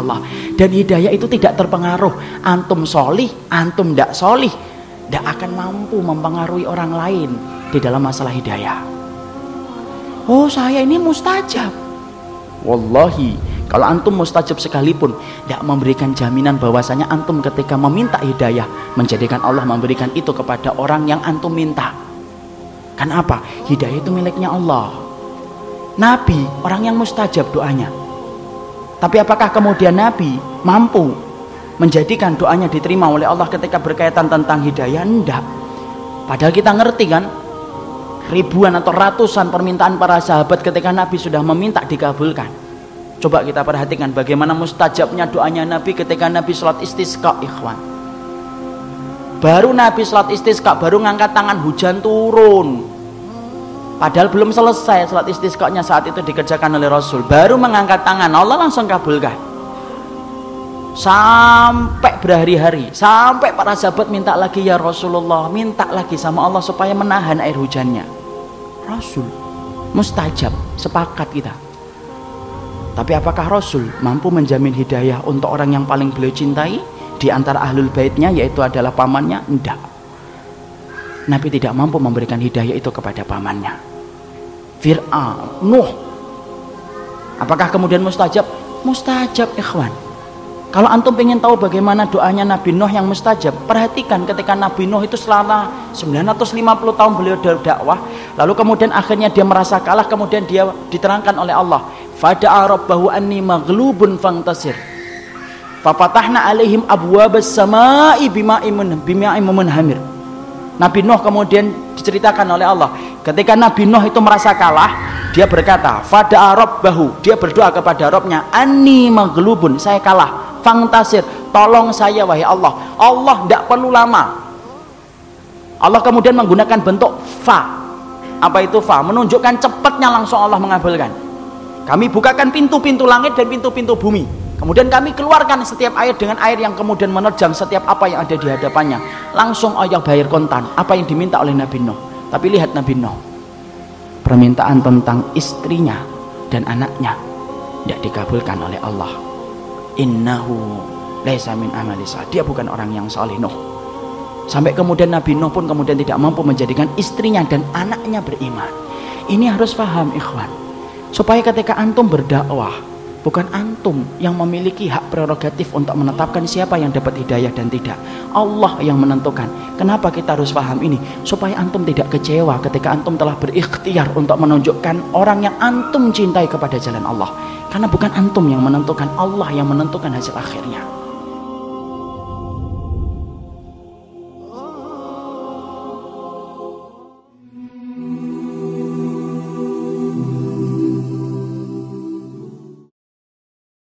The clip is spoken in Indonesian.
Allah. Dan hidayah itu tidak terpengaruh. Antum solih, antum tidak solih. Tidak akan mampu mempengaruhi orang lain di dalam masalah hidayah. Oh saya ini mustajab. Wallahi kalau antum mustajab sekalipun tidak memberikan jaminan bahwasanya antum ketika meminta hidayah menjadikan Allah memberikan itu kepada orang yang antum minta. Kan apa? Hidayah itu miliknya Allah. Nabi orang yang mustajab doanya. Tapi apakah kemudian Nabi mampu menjadikan doanya diterima oleh Allah ketika berkaitan tentang hidayah? Enggak. Padahal kita ngerti kan ribuan atau ratusan permintaan para sahabat ketika Nabi sudah meminta dikabulkan Coba kita perhatikan bagaimana mustajabnya doanya Nabi ketika Nabi sholat istisqa ikhwan. Baru Nabi sholat istisqa, baru ngangkat tangan hujan turun. Padahal belum selesai sholat istisqanya saat itu dikerjakan oleh Rasul. Baru mengangkat tangan, Allah langsung kabulkan. Sampai berhari-hari, sampai para sahabat minta lagi ya Rasulullah, minta lagi sama Allah supaya menahan air hujannya. Rasul, mustajab, sepakat kita. Tapi apakah Rasul mampu menjamin hidayah untuk orang yang paling beliau cintai di antara ahlul baitnya yaitu adalah pamannya? Tidak. Nabi tidak mampu memberikan hidayah itu kepada pamannya. Fir'aun, Nuh. Apakah kemudian mustajab? Mustajab, ikhwan. Kalau antum ingin tahu bagaimana doanya Nabi Nuh yang mustajab, perhatikan ketika Nabi Nuh itu selama 950 tahun beliau berdakwah, lalu kemudian akhirnya dia merasa kalah, kemudian dia diterangkan oleh Allah, Fada'a rabbahu anni maghlubun fangtasir. Fafatahna alaihim abwabas samai bima'imun bima'imun hamir. Nabi Nuh kemudian diceritakan oleh Allah. Ketika Nabi Nuh itu merasa kalah, dia berkata, Fada'a rabbahu. Dia berdoa kepada Robnya, Anni maghlubun, saya kalah. Fangtasir, tolong saya wahai Allah. Allah tidak perlu lama. Allah kemudian menggunakan bentuk fa. Apa itu fa? Menunjukkan cepatnya langsung Allah mengabulkan. Kami bukakan pintu-pintu langit dan pintu-pintu bumi. Kemudian kami keluarkan setiap air dengan air yang kemudian menerjang setiap apa yang ada di hadapannya. Langsung Allah bayar kontan apa yang diminta oleh Nabi Nuh. Tapi lihat Nabi Nuh. Permintaan tentang istrinya dan anaknya tidak dikabulkan oleh Allah. Innahu laisa min amalisa. Dia bukan orang yang saleh Nuh. Sampai kemudian Nabi Nuh pun kemudian tidak mampu menjadikan istrinya dan anaknya beriman. Ini harus paham ikhwan supaya ketika antum berdakwah bukan antum yang memiliki hak prerogatif untuk menetapkan siapa yang dapat hidayah dan tidak. Allah yang menentukan. Kenapa kita harus paham ini? Supaya antum tidak kecewa ketika antum telah berikhtiar untuk menunjukkan orang yang antum cintai kepada jalan Allah. Karena bukan antum yang menentukan Allah yang menentukan hasil akhirnya